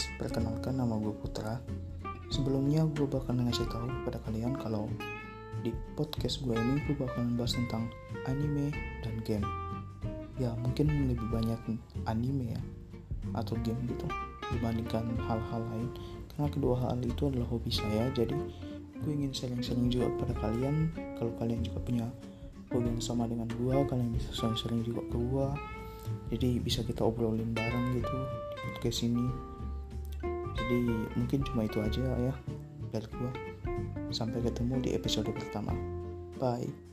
guys, perkenalkan nama gue Putra. Sebelumnya gue bakal ngasih tahu kepada kalian kalau di podcast gue ini gue bakal membahas tentang anime dan game. Ya mungkin lebih banyak anime ya atau game gitu dibandingkan hal-hal lain karena kedua hal itu adalah hobi saya jadi gue ingin sharing-sharing juga kepada kalian kalau kalian juga punya hobi yang sama dengan gue kalian bisa sharing-sharing juga ke gue jadi bisa kita obrolin bareng gitu di podcast ini jadi mungkin cuma itu aja ya dari gue sampai ketemu di episode pertama. Bye